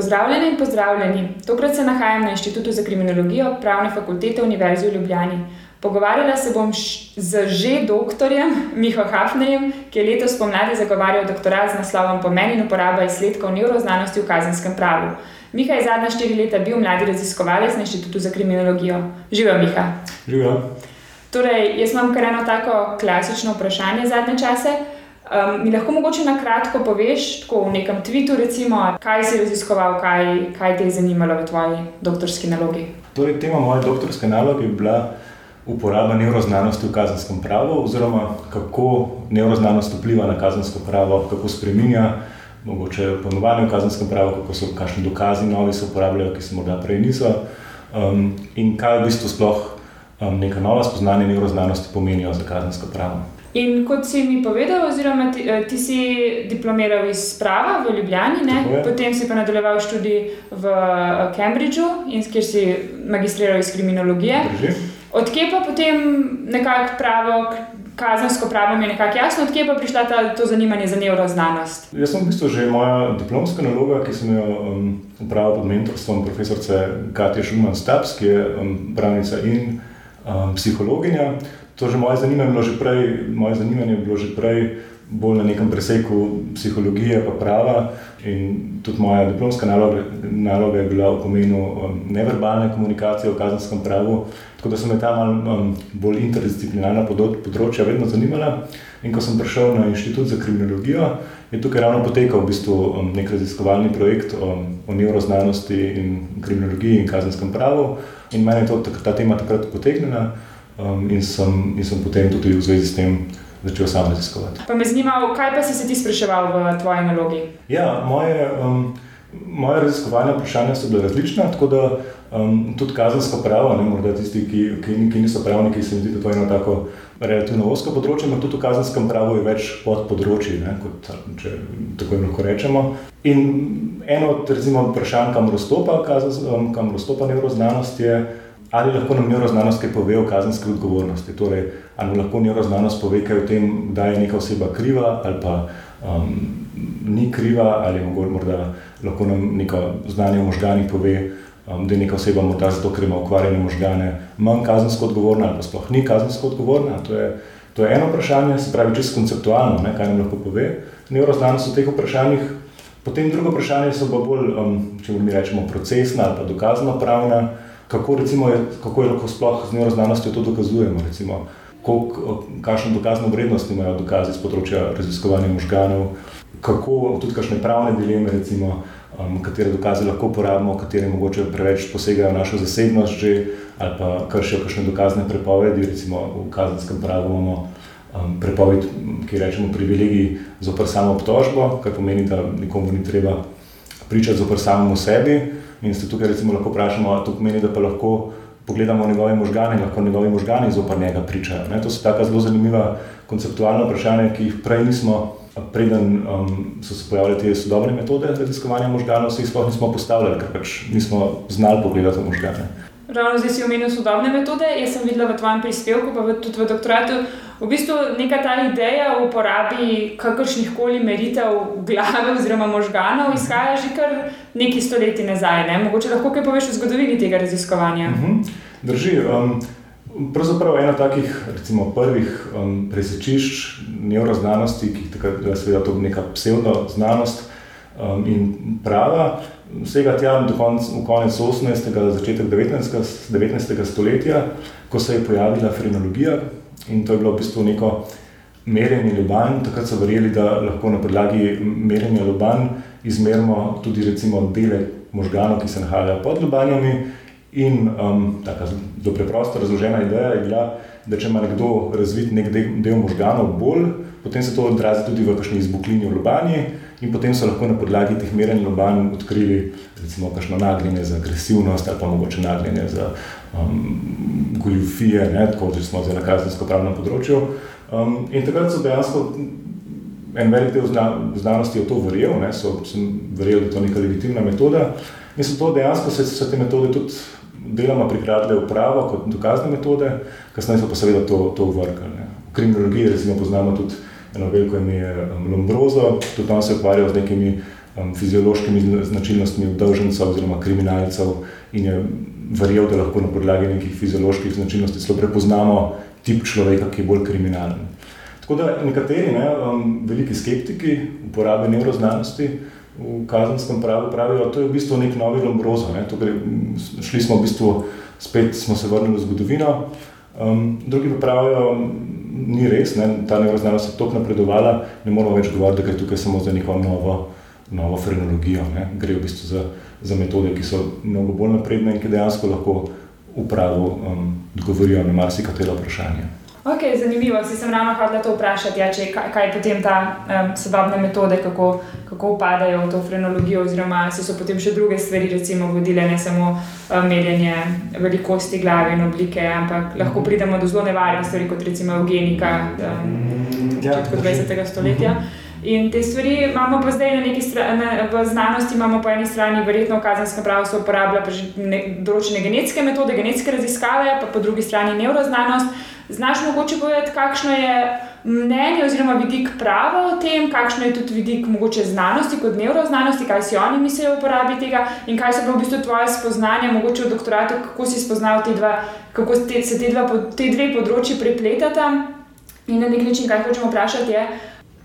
Pozdravljeni in pozdravljeni. Tokrat se nahajam na Inštitutu za kriminologijo Pravne fakultete Univerze v Ljubljani. Pogovarjala se bom z že doktorjem Miho Hafnerjem, ki je letos pomladi zagovarjal doktorat z naslovom Pomen in uporaba izsledkov neuroznanosti v kazenskem pravu. Miha je zadnja štiri leta bil mladi raziskovalec na Inštitutu za kriminologijo. Živijo, Miha. Živijo. Torej, jaz imam kar eno tako klasično vprašanje zadnje čase. Um, mi lahko mogoče na kratko poveš, tako v nekem tvitu, recimo, kaj si raziskoval, kaj, kaj te je zanimalo v tvoji doktorski nalogi? Torej, tema moje doktorske naloge je bila uporaba neuroznanosti v kazenskem pravu, oziroma kako neuroznanost vpliva na kazensko pravo, kako spremenja, mogoče ponovanje v kazenskem pravu, kako so kakšni dokazi novi se uporabljajo, ki se morda prej niso, um, in kaj v bistvu sploh um, neka nova spoznanja neuroznanosti pomenijo za kazensko pravo. In kot si mi povedal, oziroma ti, eh, ti si diplomiral iz prava v Ljubljani, potem si pa nadaljeval študij v eh, Cambridgeu, kjer si magistriral iz kriminologije. Odkje pa potem nekako pravo, kazensko pravo mi je nekako jasno, odkje pa prišla ta, to zanimanje za neuroznanost? Jaz sem v bistvu že moja diplomska naloga, ki sem jo um, upravil pod mentorstvom profesorice Katja Šuman-Stabs, ki je um, pravnica in um, psihologinja. To že moje zanimanje bilo že prej, moje zanimanje bilo že prej bolj na nekem preseku psihologije pa prava in tudi moja diplomska naloga, naloga je bila v pomenu um, neverbalne komunikacije v kazenskem pravu, tako da so me ta malo um, bolj interdisciplinarna področja vedno zanimala. In ko sem prišel na inštitut za kriminologijo, je tukaj ravno potekal v bistvu um, nek raziskovalni projekt o, o neuroznanosti in kriminologiji in kazenskem pravu in meni je to, ta tema takrat potegnila um, in, sem, in sem potem tudi v zvezi s tem začel sam raziskovati. Pa me zanima, kaj pa si se ti spraševal v tvoji nalogi? Ja, moje, um, moje raziskovalne vprašanja so bile različne, tako da um, tudi kazensko pravo, ne morda tisti, ki, ki, ki niso pravniki, se mi zdi, da to je eno tako. Relativno osko področje, ampak tudi v kazenskem pravu je več podpodročji, kot če tako lahko rečemo. In eno od vprašanj, kam razstopa, kam razstopa neuroznanost, je, ali lahko nam neuroznanost kaj pove o kazenski odgovornosti. Torej, ali nam lahko neuroznanost pove kaj o tem, da je neka oseba kriva ali pa um, ni kriva, ali morda lahko nam neko znanje o možganjih pove, um, da je neka oseba morda zato, ker ima ukvarjene možgane, manj kazensko odgovorna ali pa sploh ni kazensko odgovorna. To je, to je eno vprašanje, se pravi, čisto konceptualno, ne, kaj nam lahko pove neuroznanost o teh vprašanjih. Potem drugo vprašanje so pa bolj, um, če mi rečemo, procesna ali pa dokazno pravna kako, recimo, je, kako je lahko sploh z neuroznanostjo to dokazujemo. Recimo, koliko, kakšno dokazno vrednost imajo dokazi z področja raziskovanja možganov, kako tudi kakšne pravne dileme, recimo, um, katere dokaze lahko uporabimo, katere mogoče preveč posegajo našo zasebnost že, ali pa kršijo kakšne dokazne prepovedi, recimo v kazenskem pravu imamo um, prepoved, ki rečemo privilegij zopr samo obtožbo, kar pomeni, da nikomu ni treba pričati zopr samemu sebi. In se tukaj lahko vprašamo, ali to pomeni, da pa lahko pogledamo njegove možgane, lahko njegovi možgani zopr njega pričajo. Ne? To so tako zelo zanimiva konceptualna vprašanja, ki jih prej nismo, preden um, so se pojavile te sodobne metode raziskovanja možganov, se jih sploh nismo postavljali, ker pač nismo znali pogledati v možgane. Ravno zdaj si omenil sodobne metode. Jaz sem videla v tvojem prispevku, pa tudi v doktoratu, v bistvu neka ta ideja o uporabi kakršnih koli meritev glave oziroma možganov izhaja že kar nekaj stoletij nazaj. Ne? Mogoče lahko kaj poveš o zgodovini tega raziskovanja. Uh mhm. -huh. Drži. Um, pravzaprav ena takih recimo, prvih um, presečišč neuroznanosti, ki je seveda to neka pseudoznanost um, in prava vsega tja do konc, konec 18. in začetek 19. 19. stoletja, ko se je pojavila frenologija in to je bilo v bistvu neko merjenje lobanj. Takrat so verjeli, da lahko na podlagi merjenja lobanj izmerimo tudi recimo dele možganov, ki se nahajajo pod lobanjami. In um, tako zelo preprosto razložena ideja je bila, da če ima nekdo razvit nek del, del možganov bolj, potem se to odrazi tudi v kakšni izbuklini v lobanji in potem so lahko na podlagi teh merenj lobanj odkrili recimo kakšno nagnjenje za agresivnost ali pa mogoče nagnjenje za um, goljufije, ne, tako da smo zdaj na kazensko pravnem področju. Um, in takrat so dejansko en velik del zna, znanosti v to verjel, ne, so, sem verjel, da je to neka legitimna metoda in so to dejansko se, se te metode tudi deloma prikradle v pravo kot dokazne metode, kasneje so pa seveda to, to uvrkali. V kriminologiji recimo poznamo tudi eno veliko ime um, Lombrozo, tudi on se ukvarjal z nekimi um, fiziološkimi značilnostmi obdolžencev oziroma kriminalcev in je verjel, da lahko na podlagi nekih fizioloških značilnosti celo prepoznamo tip človeka, ki je bolj kriminalen. Tako da nekateri ne, um, veliki skeptiki uporabe neuroznanosti v kazenskem pravu pravijo, da je to v bistvu nek novi Lombrozo. Ne. Tukaj, šli smo v bistvu, spet smo se vrnili v zgodovino. Um, drugi pa pravijo, ni res, ne, ta neuroznanost je tako napredovala, ne moramo več govoriti, da je tukaj samo za neko novo, novo frenologijo. Ne. Gre v bistvu za, za metode, ki so mnogo bolj napredne in ki dejansko lahko v pravu um, odgovorijo na marsikatero vprašanje. Okay, zanimivo, si sem ravno hodila to vprašati, ja, če, kaj, kaj potem ta um, sodobne metode, kako, kako upadajo v to frenologijo, oziroma se so potem še druge stvari, recimo, vodile ne samo um, merjenje velikosti glave in oblike, ampak lahko mhm. pridemo do zelo nevarnih stvari, kot recimo eugenika um, ja, začetku 20. stoletja. Uh -huh. In te stvari imamo pa zdaj na neki strani, v znanosti imamo po eni strani, verjetno v kazenskem pravu se uporablja ne, določene genetske metode, genetske raziskave, pa po drugi strani neuroznanost. Znaš mogoče povedati, kakšno je mnenje oziroma vidik prava o tem, kakšno je tudi vidik mogoče znanosti kot neuroznanosti, kaj si oni mislijo o uporabi tega in kaj so pa v bistvu tvoje spoznanja, mogoče v doktoratu, kako si spoznal te dva, kako te, se te, dva, te dve področji prepletata. In na nek način, kaj hočemo vprašati, je,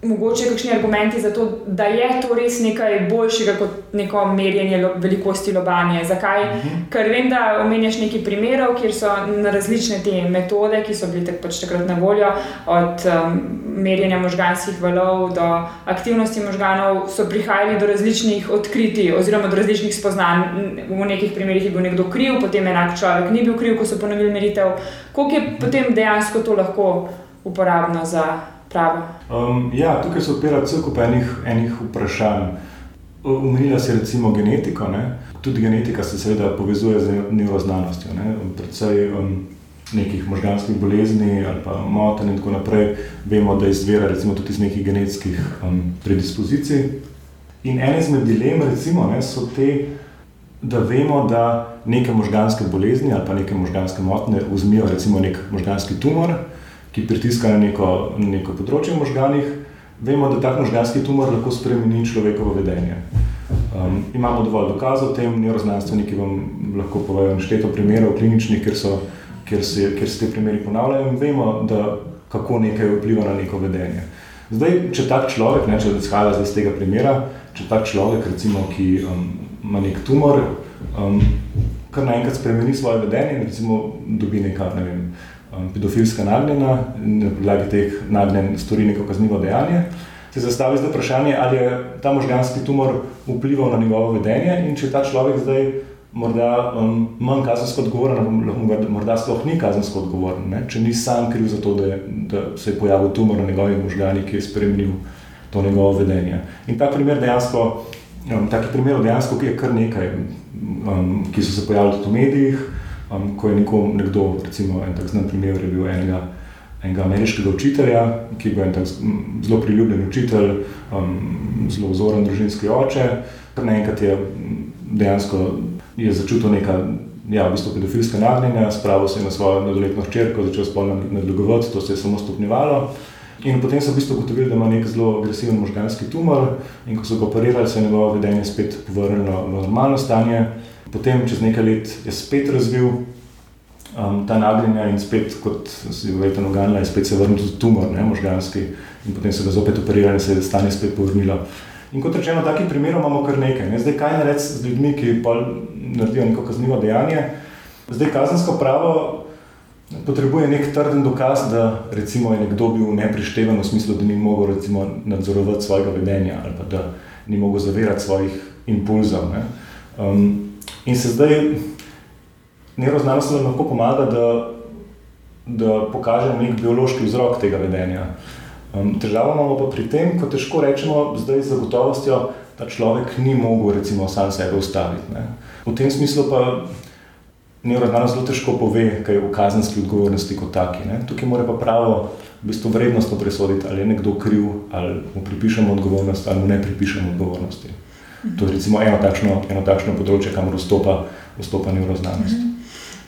mogoče kakšni argumenti za to, da je to res nekaj boljšega kot neko merjenje lo, velikosti lobanje. Zakaj? Uh mhm. -huh. Ker vem, da omenjaš nekaj primerov, kjer so različne te metode, ki so bile tak, pač takrat na voljo, od um, merjenja možganskih valov do aktivnosti možganov, so prihajali do različnih odkritij oziroma do različnih spoznanj. V nekih primerih je bil nekdo kriv, potem enak človek ni bil kriv, ko so ponovili meritev. Koliko je potem dejansko to lahko uporabno za? Prava? Um, ja, tukaj se odpira cel kup enih, enih vprašanj. Umenila si recimo genetiko. Ne? Tudi genetika se seveda povezuje z neuroznanostjo. Ne? Predvsej um, nekih možganskih bolezni ali pa motenj in tako naprej. Vemo, da izvira recimo tudi iz nekih genetskih um, predispozicij. In ena izmed dilem recimo, ne, so te, da vemo, da neke možganske bolezni ali pa neke možganske motnje vzmijo recimo nek možganski tumor ki pritiska na neko, neko področje v možganjih, vemo, da tak možganski tumor lahko spremeni človekovo vedenje. Um, imamo dovolj dokazov o tem, neuroznanstveniki vam lahko povejo nešteto primerov kliničnih, kjer, so, kjer, se, kjer se te primeri ponavljajo in vemo, da kako nekaj vpliva na neko vedenje. Zdaj, če tak človek, ne, če izhaja iz tega primera, če tak človek, recimo, ki um, ima nek tumor, um, kar naenkrat spremeni svoje vedenje in recimo dobi nekaj, ne vem, pedofilska nagnjena in na podlagi teh nagnjen stori neko kaznivo dejanje, se zastavi zdaj vprašanje, ali je ta možganski tumor vplival na njegovo vedenje in če ta človek zdaj morda um, manj kazensko odgovoren, morda sploh ni kazensko odgovoren, ne? če ni sam kriv za to, da, je, da se je pojavil tumor na njegovih možganjih, ki je spremenil to njegovo vedenje. In ta primer dejansko, um, takih primerov dejansko je kar nekaj, um, ki so se pojavili tudi v medijih, Um, ko je nekom, nekdo, recimo, en tak znan primer, je bil enega, enega ameriškega učitelja, ki je bil en tak zelo priljubljen učitelj, um, zelo vzoren družinski oče, kar naenkrat je dejansko je začutil neka, ja, v bistvu pedofilska nagnjenja, spravil se je na svojo mladoletno hčerko, začel spolno nadlegovati, to se je samo stopnjevalo. In potem so v bistvu ugotovili, da ima nek zelo agresiven možganski tumor, in ko so ga operirali, se je njegovo vedenje spet povrnilo v normalno stanje. Potem, čez nekaj let, je spet razvil um, ta nagnjenja in spet, kot si verjetno oganila, je spet se vrnil tudi tumor, ne, možganski, in potem so ga zopet operirali in se je stanje spet povrnilo. In kot rečeno, takih primerov imamo kar nekaj. Ne. Zdaj, kaj narediti z ljudmi, ki pa naredijo neko kaznivo dejanje? Zdaj, kazensko pravo potrebuje nek trden dokaz, da recimo, je nekdo bil neprišteven v smislu, da ni mogel recimo, nadzorovati svojega vedenja ali pa da ni mogel zavirati svojih impulzov. Um, In se zdaj neuroznanost lahko pomaga, da, da pokaže nek biološki vzrok tega vedenja. Um, težava imamo pa pri tem, ko težko rečemo, zdaj z gotovostjo, da človek ni mogel recimo sam sebe ustaviti. Ne. V tem smislu pa neuroznanost zelo težko pove, kaj je v kazenski odgovornosti kot taki. Ne. Tukaj mora pa pravo v bistvu vrednostno presoditi, ali je nekdo kriv, ali mu pripišemo odgovornost, ali mu ne pripišemo odgovornosti. To je recimo eno takšno, eno takšno področje, kamor vstopa, vstopa neuroznanost. Mhm.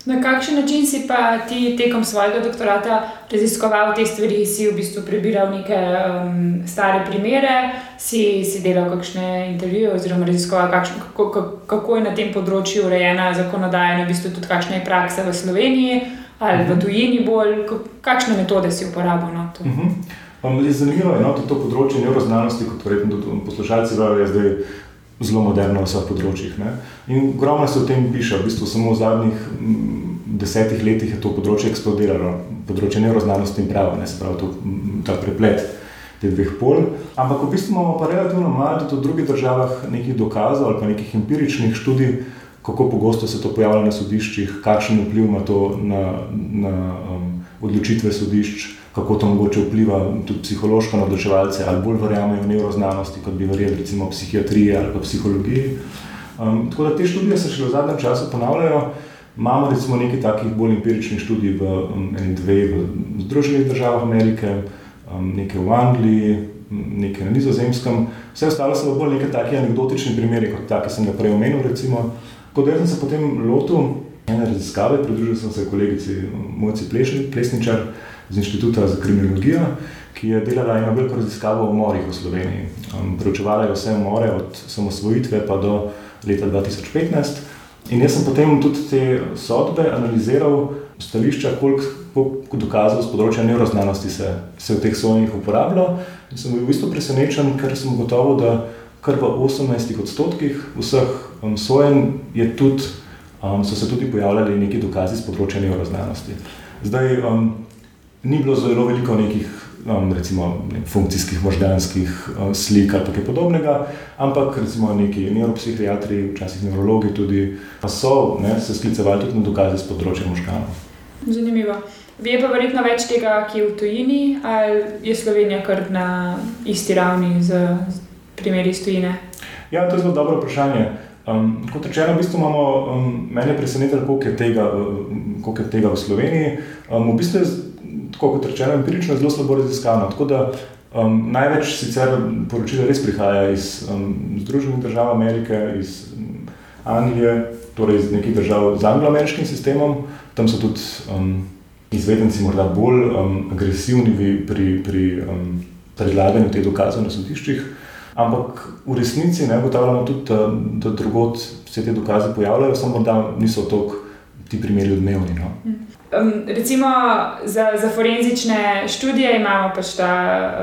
Na kakšen način si pa ti tekom svojega doktorata raziskoval te stvari, si v bistvu prebiral neke um, stare primere, si, si delal kakšne intervjuje oziroma raziskoval, kakšne, kako, kako je na tem področju urejena zakonodaja in v bistvu tudi kakšna je praksa v Sloveniji ali v mhm. tujini bolj, kakšne metode si uporabil na to. Uh -huh. Zanimivo je, da no, to področje neuroznanosti, kot verjetno tudi poslušalci, je zdaj zelo moderno na vseh področjih. Ne? In ogromno se o tem piše, v bistvu samo v zadnjih desetih letih je to področje eksplodiralo, področje neuroznanosti in prava, ne se pravi to, ta preplet teh dveh pol. Ampak v bistvu imamo pa relativno malo tudi v drugih državah nekih dokazov ali pa nekih empiričnih študij, kako pogosto se to pojavlja na sodiščih, kakšen vpliv ima to na, na um, odločitve sodišč kako to mogoče vpliva tudi psihološko na odločevalce, ali bolj verjamejo v neuroznanosti, kot bi verjeli, recimo psihiatriji ali pa psihologiji. Um, tako da te študije se še v zadnjem času ponavljajo. Imamo recimo nekaj takih bolj empiričnih študij v um, eni dve v Združenih državah Amerike, um, nekaj v Angliji, nekaj na Nizozemskem. Vse ostalo so bolj neki taki anekdotični primeri, kot ta, ki sem ga prej omenil. Kot da sem se potem lotil ene raziskave, pridružil sem se kolegici Mojci Plesničar, z Inštituta za kriminologijo, ki je delala eno veliko raziskavo o umorih v Sloveniji. Um, preučevala je vse umore od samosvojitve pa do leta 2015. In jaz sem potem tudi te sodbe analiziral, stališča, koliko dokazov z področja neuroznanosti se, se v teh sojenjih uporablja. In sem bil v bistvu presenečen, ker sem gotovo, da kar v 18 odstotkih vseh um, sojenj tudi, um, so se tudi pojavljali neki dokazi z področja neuroznanosti. Zdaj, um, ni bilo zelo veliko nekih um, recimo, ne, funkcijskih možganskih um, slik ali kaj podobnega, ampak recimo neki neuropsihiatri, včasih neurologi tudi, pa so ne, se sklicevali tudi na dokaze z področja možganov. Zanimivo. Vi je pa verjetno več tega, ki je v tujini, ali je Slovenija kar na isti ravni z, z primeri iz tujine? Ja, to je zelo dobro vprašanje. Um, kot rečeno, v bistvu imamo, um, mene preseneča, koliko, koliko je tega v Sloveniji. Um, v bistvu je tako kot rečeno, empirično zelo slabo raziskano. Tako da um, največ sicer poročila res prihaja iz um, Združenih držav Amerike, iz um, Anglije, torej iz nekih držav z anglo-ameriškim sistemom. Tam so tudi um, izvedenci morda bolj um, agresivni pri, pri um, predlaganju teh dokazov na sodiščih. Ampak v resnici ne ugotavljamo tudi, da, da drugot se te dokaze pojavljajo, samo da niso tako ti primeri odmevni. No? Um, recimo za, za forenzične študije imamo pač ta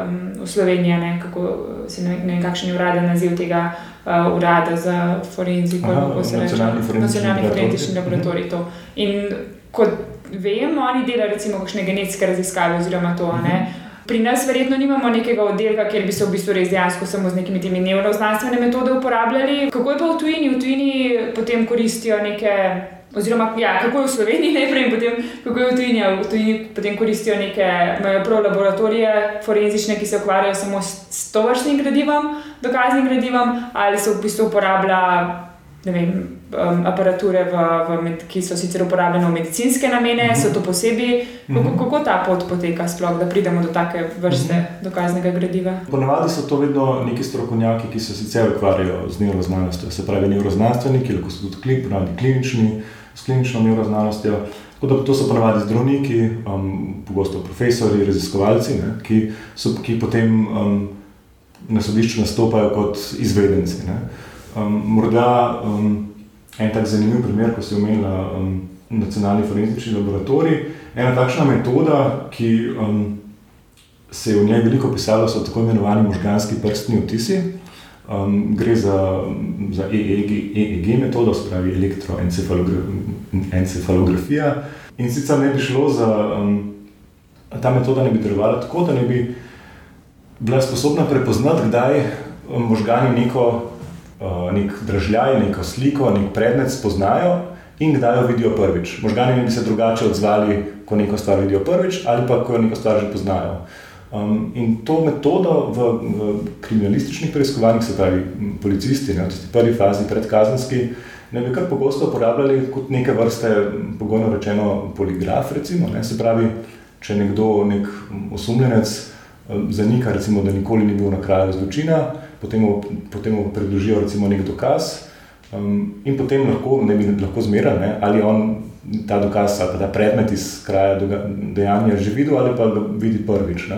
um, v Sloveniji, ne, kako se ne vem, kakšen je uraden naziv tega uh, urada za forenziko, kako se reče, nacionalni forenzični laboratorij. To. In kot vem, oni delajo recimo kakšne genetske raziskave oziroma to. Ne, Pri nas verjetno nimamo nekega oddelka, kjer bi se v bistvu res dejansko samo z nekimi temi neuroznanstvene metode uporabljali. Kako je pa v tujini? V tujini potem koristijo neke Oziroma, ja, kako je v Sloveniji najprej potem kako je v tujini. V tujini potem koristijo neke prav laboratorije, forenzične, ki se ukvarjajo samo s to vrstnim gradivom, dokaznim gradivom, ali se v bistvu uporablja. Vem, um, aparature, v, v med, ki so sicer uporabljene v medicinske namene, uh -huh. so to posebej. Kako, -huh. kako ta pot poteka, sploh, da pridemo do take vrste uh -huh. dokaznega gradiva? Ponavadi so to vedno neki strokovnjaki, ki se sicer ukvarjajo z neuroznanostjo, se pravi, neuroznanstveniki, lahko so tudi klinični s klinično neuroznanostjo. Tako da to so ponavadi zdravniki, um, pogosto profesori, raziskovalci, ne, ki, so, ki potem um, na sodišču nastopajo kot izvedenci. Um, morda um, en tak zanimiv primer, ko ste omenili um, nacionalni forenzični laboratorij. Ena takšna metoda, ki um, se je v njej veliko pisalo, so tako imenovani možganski prstni odtisi. Um, gre za, za EEG, EEG metodo, se pravi elektroencefalografija. In sicer ne bi šlo za um, ta metoda, ne bi delovala tako, da ne bi bila sposobna prepoznati, kdaj um, možgani neko nek držljaj, neko sliko, nek predmet spoznajo in kdaj jo vidijo prvič. Možgani bi se drugače odzvali, ko neko stvar vidijo prvič ali pa ko neko stvar že poznajo. Um, in to metodo v, v kriminalističnih preiskovanjih, se pravi, policisti, ne, v tisti prvi fazi predkazenski, ne bi kar pogosto uporabljali kot neke vrste, pogojno rečeno, poligraf. Recimo, ne, se pravi, če nekdo, nek osumljenec, um, zanika, recimo, da nikoli ni bil na kraju zločina, potem mu, potem mu predložijo recimo, nek dokaz. Um, in potem lahko, ne bi lahko zmerali, ali on ta dokaz, ali ta predmet iz kraja dejanja že videl, ali pa ga vidi prvič.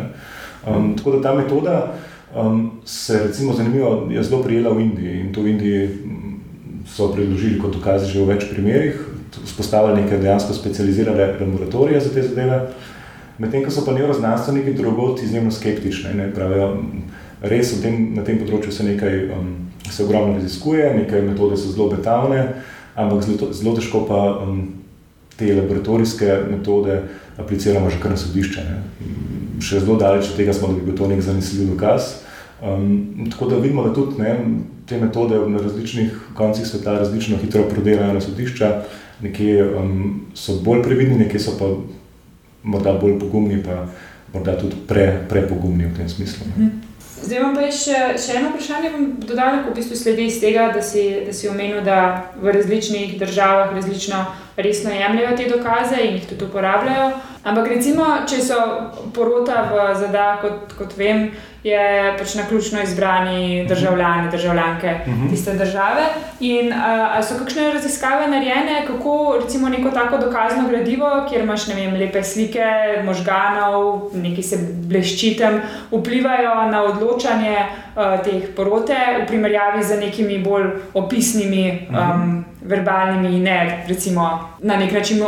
Um, tako da ta metoda um, se, recimo, zanimivo, je zelo prijela v Indiji in to v Indiji so predložili kot dokaz že v več primerih, vzpostavili neke dejansko specializirane laboratorije za te zadeve. Medtem ko so pa neuroznanstveniki drugot izjemno skeptični, ne pravijo, res tem, na tem področju se nekaj um, se ogromno raziskuje, nekaj metode so zelo betavne, ampak zelo, zelo težko pa um, te laboratorijske metode apliciramo že kar na sodišče. Ne. Še zelo daleč od tega smo, da bi bil to nek zanesljiv dokaz. Um, tako da vidimo, da tudi ne, te metode na različnih koncih sveta različno hitro prodelajo na sodišča, nekje um, so bolj previdni, nekje so pa morda bolj pogumni, pa morda tudi pre, prepogumni v tem smislu. Ne. Zdaj vam pa še, še eno vprašanje, ki bom dodala, ko v bistvu sledi iz tega, da si, da si omenil, da v različnih državah različno resno jemljajo te dokaze in jih tudi uporabljajo. Ampak recimo, če so porota v ZDA, kot, kot vem, je pač na ključno izbrani državljani, državljanke mhm. tiste države. In ali so kakšne raziskave narejene, kako recimo neko tako dokazno gradivo, kjer imaš vem, lepe slike možganov, neki se bleščitem, vplivajo na odločanje uh, teh porote v primerjavi z nekimi bolj opisnimi. Um, verbalnimi in ne, recimo, na nek način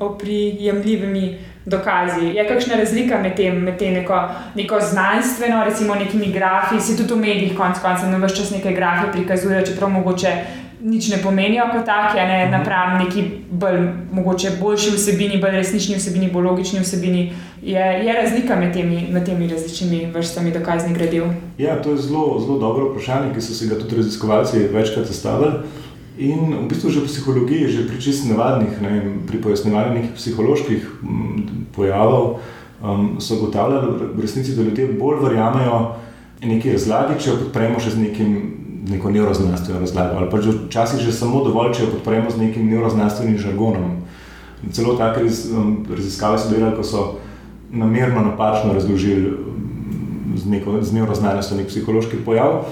oprijemljivimi dokazi. Je kakšna razlika med tem, med tem neko, neko znanstveno, recimo, nekimi grafi, se tudi v medijih, konec koncev, na vse čas neke grafe prikazujejo, čeprav mogoče. Nič ne pomenijo kot taki, ne mhm. napram neki bolj, mogoče boljši vsebini, bolj resnični vsebini, bolj logični vsebini. Je, je razlika med temi, med temi različnimi vrstami dokaznih gradiv? Ja, to je zelo, zelo dobro vprašanje, ki so se ga tudi raziskovalci večkrat zastavili. In v bistvu že v psihologiji, že pri čist navadnih, ne, pri pojasnjevanju nekih psiholoških m, pojavov, um, so ugotavljali v resnici, da ljudje bolj verjamejo neki razlagi, če jo podpremo še z nekim, neko neuroznanstveno razlago. Ali pa že včasih že samo dovolj, če jo podpremo z nekim neuroznanstvenim žargonom. Celo take raz, um, raziskave so delali, ko so namerno napačno razložili um, z, neko, z neuroznanostjo nek psihološki pojav.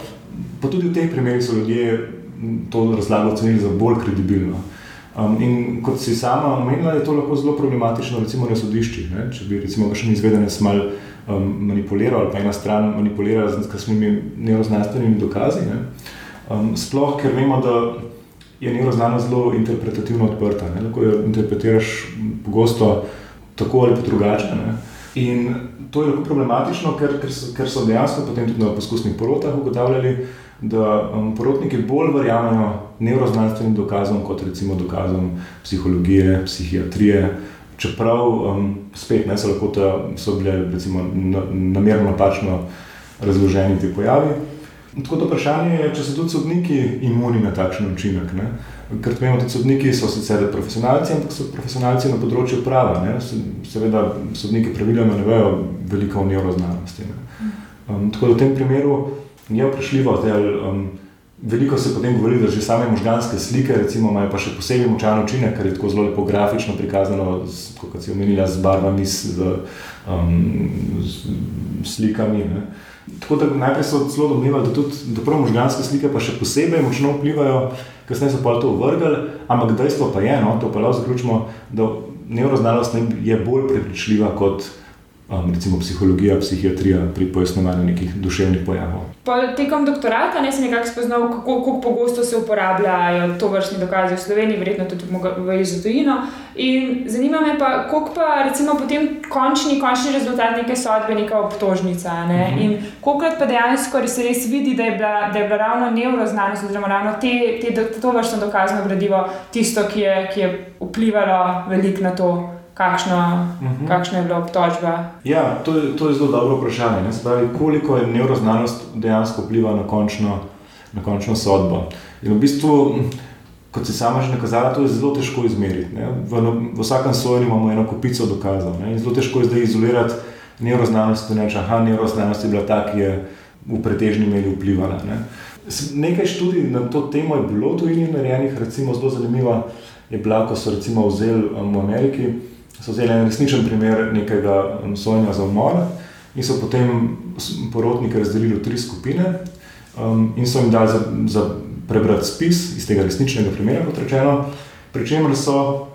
Pa tudi v teh primerih so ljudje to razlago ocenili za bolj kredibilno. Um, in kot si sama omenila, je to lahko zelo problematično, recimo na sodiščih. Ne? Če bi recimo še izvedenec mal um, manipuliral, ali pa ena stran manipulirala z nekimi neuroznanstvenimi dokazi. Um, sploh, ker vemo, da je neuroznanost zelo interpretativno odprta. Ne? Lahko jo interpretiraš pogosto tako ali pa drugače. Ne? In to je lahko problematično, ker, ker, so, ker so dejansko potem tudi na poskusnih porotah ugotavljali, da um, porotniki bolj verjamejo neuroznanstvenim dokazom, kot recimo dokazom psihologije, psihiatrije. Čeprav um, spet ne so lahko ta, so bile recimo, na, namerno napačno razloženi ti pojavi. Tako da vprašanje je, če so tudi sodniki imuni na takšen učinek. Ne? Ker vemo, da sodniki so sicer profesionalci, ampak so profesionalci na področju prava. Ne? Seveda sodniki praviloma ne vejo veliko o neuroznanosti. Um, tako da v tem primeru je vprašljivo. Um, veliko se potem govori, da že same možganske slike recimo, imajo pa še posebej močan učinek, ker je tako zelo lepo grafično prikazano, kot si omenila, z barvami, z, um, z slikami. Ne. Tako da najprej so zelo domnevali, da tudi da možganske slike pa še posebej močno vplivajo, kasneje so pa to vrgli, ampak dejstvo pa je, no, to pa lahko zaključimo, da neuroznanost je bolj prepričljiva kot um, recimo psihologija, psihiatrija pri pojasnjevanju nekih duševnih pojavov. Po tekom doktorata ne sem nekako spoznal, kako, kako pogosto se uporabljajo to vrstni dokazi v Sloveniji, verjetno tudi v Izraelu. In zanima me pa, koliko pa recimo potem končni, končni rezultat neke sodbe, neka obtožnica. Ne? Mhm. -huh. In koliko pa dejansko se res vidi, da je bila, da je bila ravno neuroznanost, oziroma ravno te, te, to vrstno dokazno gradivo tisto, ki je, ki je vplivalo veliko na to kakšno, uh mhm. -huh. kakšna je bila obtožba? Ja, to je, to je zelo dobro vprašanje. Spravi, koliko je neuroznanost dejansko vpliva na končno, na končno sodbo? In v bistvu, kot si sama že nakazala, to je zelo težko izmeriti. V, v vsakem sojenju imamo eno kupico dokazov ne? in zelo težko je zdaj izolirati neuroznanost in reči, da neuroznanost je bila ta, ki je v pretežni meri vplivala. Ne? Nekaj študij na to temo je bilo tudi narejenih, recimo zelo zanimiva je bila, ko so recimo vzeli um, v Ameriki so vzeli en resničen primer nekega sojenja za umor in so potem porotnike razdelili v tri skupine um, in so jim dali za, za prebrati spis iz tega resničnega primera, kot rečeno, pri čemer so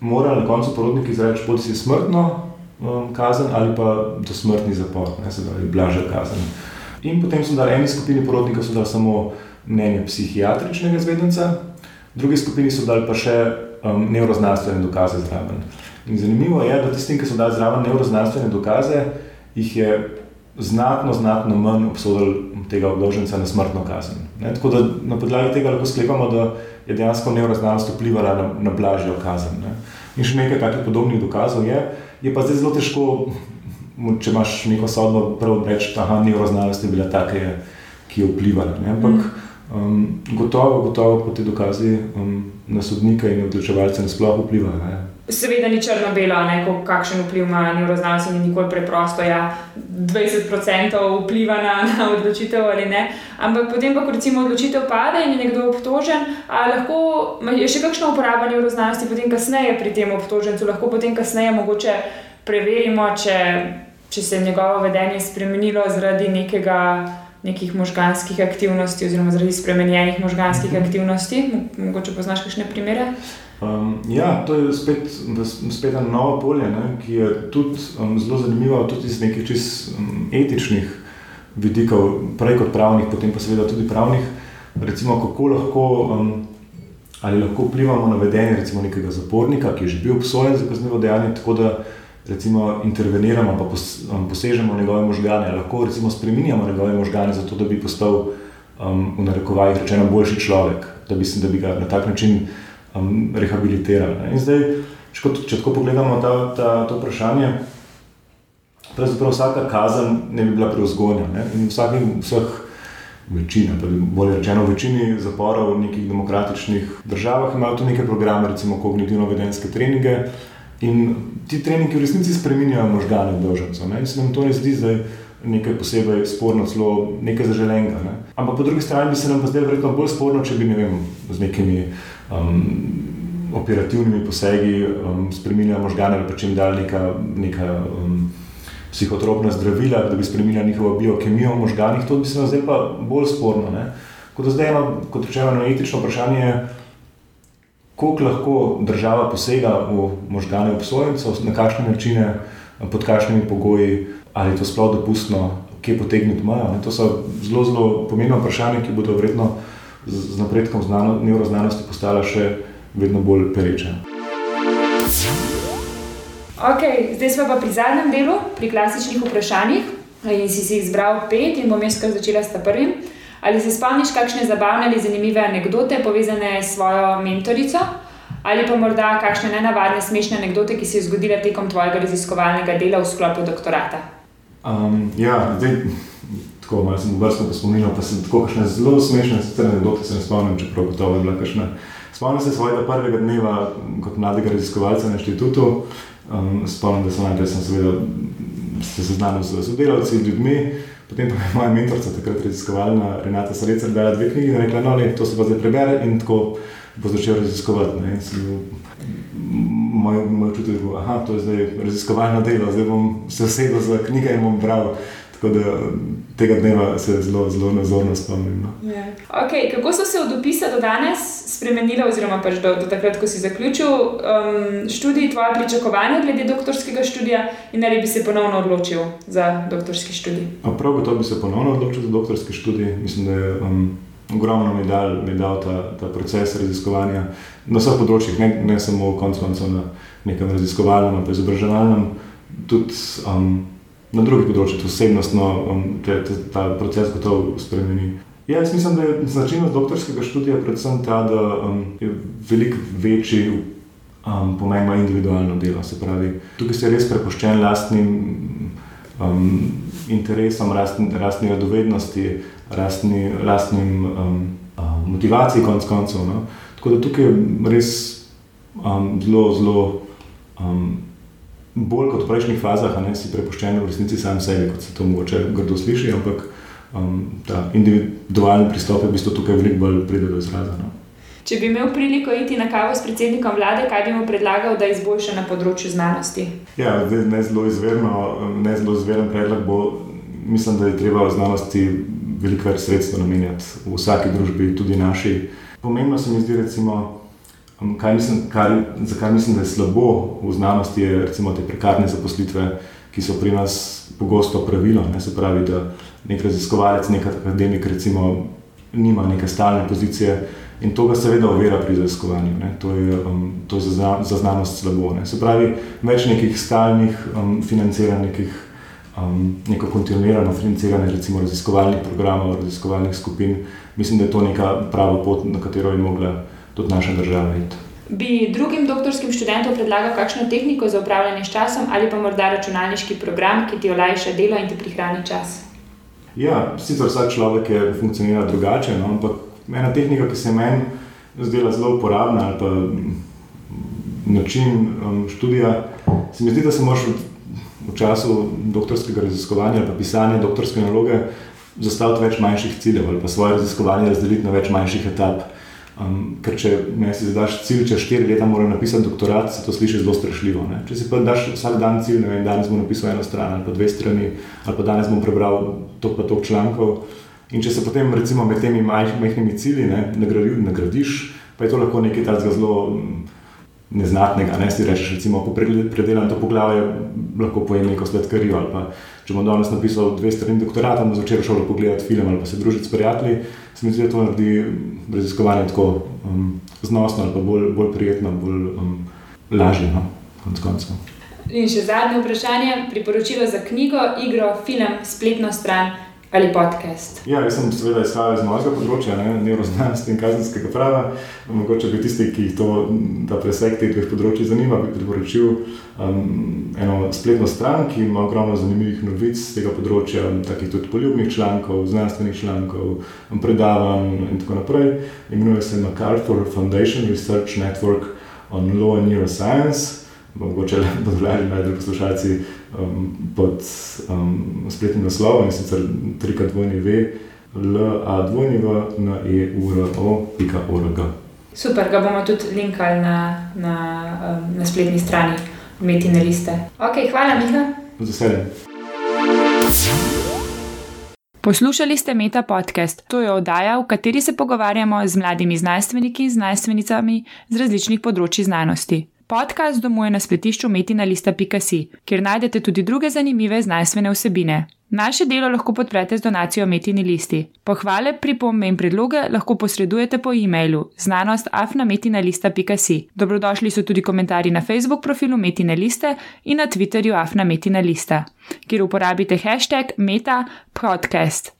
morali na koncu porodniki izreči bodi si smrtno um, kazen ali pa do smrtni zapor, ne se pravi, blažja kazen. In potem so dali eni skupini porodnikov, so dali samo mnenje psihiatričnega zvedenca, drugi skupini so dali pa še um, neuroznanstvene dokaze zraven. In zanimivo je, da tistim, ki so dali zraven neuroznanstvene dokaze, jih je znatno, znatno manj obsodili tega obdolženca na smrtno kazen. Ne? Tako da na podlagi tega lahko sklepamo, da je dejansko neuroznanost vplivala na, na blažjo kazen. Ne? In še nekaj takih podobnih dokazov je, je pa zdaj zelo težko, če imaš neko sodbo, prvo reči, da je neuroznanost bila taka, ki je vplivala. Ne? Ampak um, gotovo, gotovo po te dokazi um, na sodnike in odločevalce nasploh vplivajo. Seveda ni črno-belo, kakšen vpliv ima neuroznanost, ni nikoli preprosto. Ja, 20% vpliva na, na odločitev ali ne. Ampak potem, ko recimo odločitev pade in je nekdo obtožen, lahko je še kakšna uporaba neuroznanosti, potem kasneje pri tem obtožencu, lahko potem kasneje mogoče preverimo, če, če se je njegovo vedenje spremenilo zaradi nekega. Nekih možganskih aktivnosti, oziroma zaradi spremenjenih možganskih mhm. aktivnosti. Mogoče poznaš kakšne primere? Um, ja, to je spet, spet eno novo polje, ne, ki je tudi um, zelo zanimivo, tudi iz nekih čist um, etičnih vidikov, prej kot pravnih, potem pa seveda tudi pravnih. Recimo, kako lahko, um, ali lahko vplivamo na vedenje recimo, nekega zapornika, ki je že bil obsojen za kaznivo dejanje, tako da recimo, interveniramo, pa pos, um, posežemo njegove možgane, ali lahko recimo, spremenjamo njegove možgane, zato da bi postal um, v narekovajih rečeno boljši človek, da bi, da bi ga na tak način um, rehabilitirali. Ne. In zdaj, če, če tako pogledamo ta, ta, to vprašanje, pravzaprav vsaka kazen ne bi bila preuzgojena. In v vsakem, vseh, večina, bolje rečeno, v večini zaporov v nekih demokratičnih državah imajo tudi neke programe, recimo kognitivno-vedenske treninge. In ti treningi v resnici spremenjajo možgane obdolžencev. In se nam to ne zdi zdaj nekaj posebej sporno, celo nekaj zaželenega. Ne? Ampak po drugi strani bi se nam pa zdaj verjetno bolj sporno, če bi ne vem, z nekimi um, operativnimi posegi um, spremenila možgane ali pa če jim dali neka, neka um, psihotropna zdravila, da bi spremenila njihovo biokemijo v možganih, to bi se nam zdaj pa bolj sporno. Ne? Kot da zdaj eno, kot rečeno, eno etično vprašanje je, koliko lahko država posega v možgane obsojencev, na kakšne načine, pod kakšnimi pogoji, ali je to sploh dopustno, kje potegniti mejo. To so zelo, zelo pomembna vprašanja, ki bodo verjetno z napredkom znano, neuroznanosti postala še vedno bolj pereča. Okay, zdaj smo pa pri zadnjem delu, pri klasičnih vprašanjih. In si si izbral pet, in bom jaz kar začela s prvim. Ali se spomniš kakšne zabavne ali zanimive anekdote povezane s svojo mentorico, ali pa morda kakšne nenavadne, smešne anekdote, ki se je zgodila tekom tvojega raziskovalnega dela v sklopu doktorata? Um, ja, zdaj tako malo sem vrsto pospominjal, pa sem tako kakšne zelo smešne anekdote se ne spomnim, čeprav gotovo je bila kakšna. Spomnim se svojega prvega dneva kot mladega raziskovalca na inštitutu. Um, spomnim, da sem najprej sem seveda se seznanil z sodelavci, ljudmi, potem pa je moja mentorica, takrat raziskovalna Renata Srecer, dala dve knjigi in rekla, no, ne, to se pa zdaj prebere in tako bo začel raziskovati. Moj, moj čutek je bil, da je to zdaj raziskovalno delo, zdaj bom se usedel za knjige in bom bral. Tako da tega dneva se zelo, zelo nazorno spomnim. No. Yeah. Ja. Okay, kako so se od opisa do danes spremenili, oziroma pač do, do takrat, ko si zaključil um, študij, tvoje pričakovanja glede doktorskega študija in ali bi se ponovno odločil za doktorski študij? A prav gotovo bi se ponovno odločil za doktorski študij. Mislim, da je um, ogromno mi dal, mi dal ta, ta proces raziskovanja na vseh področjih, ne, ne samo v koncu na nekem raziskovalnem, ampak izobraževalnem. Tudi, um, na drugih področjih, osebnostno, um, te, te, ta proces gotovo spremeni. Ja, jaz mislim, da je značilnost doktorskega študija predvsem ta, da um, je veliko večji um, pomen ima individualno delo. Se pravi, tukaj si res prepuščen lastnim um, interesom, lastni radovednosti, lastnim um, um, motivaciji, konc koncev. No? Tako da tukaj je res um, zelo, zelo. Um, bolj kot v prejšnjih fazah, ne, si prepuščen v resnici sam sebi, kot se to mogoče grdo sliši, ampak um, ta individualni pristop je v bistvu tukaj veliko bolj pride do izraza. No. Če bi imel priliko iti na kavo s predsednikom vlade, kaj bi mu predlagal, da izboljša na področju znanosti? Ja, ne zelo izverno, ne zelo izveren predlog bo, mislim, da je treba v znanosti veliko več sredstev namenjati v vsaki družbi, tudi naši. Pomembno se mi zdi, recimo, kaj mislim, kar, zakaj mislim, da je slabo v znanosti, je recimo te prekarne zaposlitve, ki so pri nas pogosto pravilo. Ne, se pravi, da nek raziskovalec, nek akademik, recimo, nima neke stalne pozicije. In to ga seveda ovira pri raziskovanju. To je, um, to je za, za znanost slabo. Ne. Se pravi, več nekih stalnih um, financiranih, um, neko kontinuirano financiranje, recimo raziskovalnih programov, raziskovalnih skupin, mislim, da je to neka prava pot, na katero bi mogla tudi naša država iti. Bi drugim doktorskim študentom predlagal kakšno tehniko za upravljanje s časom ali pa morda računalniški program, ki ti olajša delo in ti prihrani čas? Ja, sicer vsak človek je funkcionira drugače, no, ampak ena tehnika, ki se meni zdela zelo uporabna, ali pa način um, študija, se mi zdi, da se moraš v, času doktorskega raziskovanja ali pisanja doktorske naloge zastaviti več manjših ciljev ali pa svoje raziskovanje razdeliti na več manjših etap. Um, ker če ne si zadaš cilj, če štiri leta moraš napisati doktorat, se to sliši zelo strašljivo. Ne? Če si pa daš vsak dan cilj, ne vem, danes bom napisal eno stran ali pa dve strani, ali pa danes bom prebral to pa to člankov. In če se potem recimo med temi majhnimi cilji ne, nagradi, nagradiš, pa je to lahko nekaj takega zelo mm, neznatnega. Ne si rečeš, recimo, ko predelam to poglavje, lahko pojem neko sladkarijo. Ali pa če bom danes napisal dve strani doktorata, bom začel šolo pogledati film ali pa se družiti s prijatelji, se mi zdi, da to naredi raziskovanje tako um, znosno ali pa bolj, bolj prijetno, bolj um, lažje, no, konc koncev. In še zadnje vprašanje, priporočilo za knjigo, igro, film, spletno stran ali podcast. Ja, jaz sem seveda izhajal iz mojega področja, ne, neuroznanosti in kazenskega prava. Mogoče bi tisti, ki jih to, ta presek teh dveh področji zanima, bi priporočil um, eno spletno stran, ki ima ogromno zanimivih novic z tega področja, takih tudi poljubnih člankov, znanstvenih člankov, predavanj in tako naprej. Imenuje se MacArthur Foundation Research Network on Law and Neuroscience mogoče le podvljajo najbolj poslušalci um, pod um, spletnim naslovom in sicer trikrat dvojni ve, l, a dvojni v, n, e, u, r, o, pika, o, r, g. Super, ga bomo tudi linkali na, na, um, na spletni strani Metine liste. Ok, hvala, Miha. Z veseljem. Poslušali ste Meta podcast. To je oddaja, v kateri se pogovarjamo z mladimi znanstveniki in znanstvenicami z različnih področji znanosti. Podcast domuje na spletišču metinalista.si, kjer najdete tudi druge zanimive znanstvene vsebine. Naše delo lahko podprete z donacijo Metini listi. Pohvale, pripombe in predloge lahko posredujete po e-mailu znanost.afnametinalista.si. Dobrodošli so tudi komentarji na Facebook profilu Metine liste in na Twitterju afnametinalista, kjer uporabite hashtag meta podcast.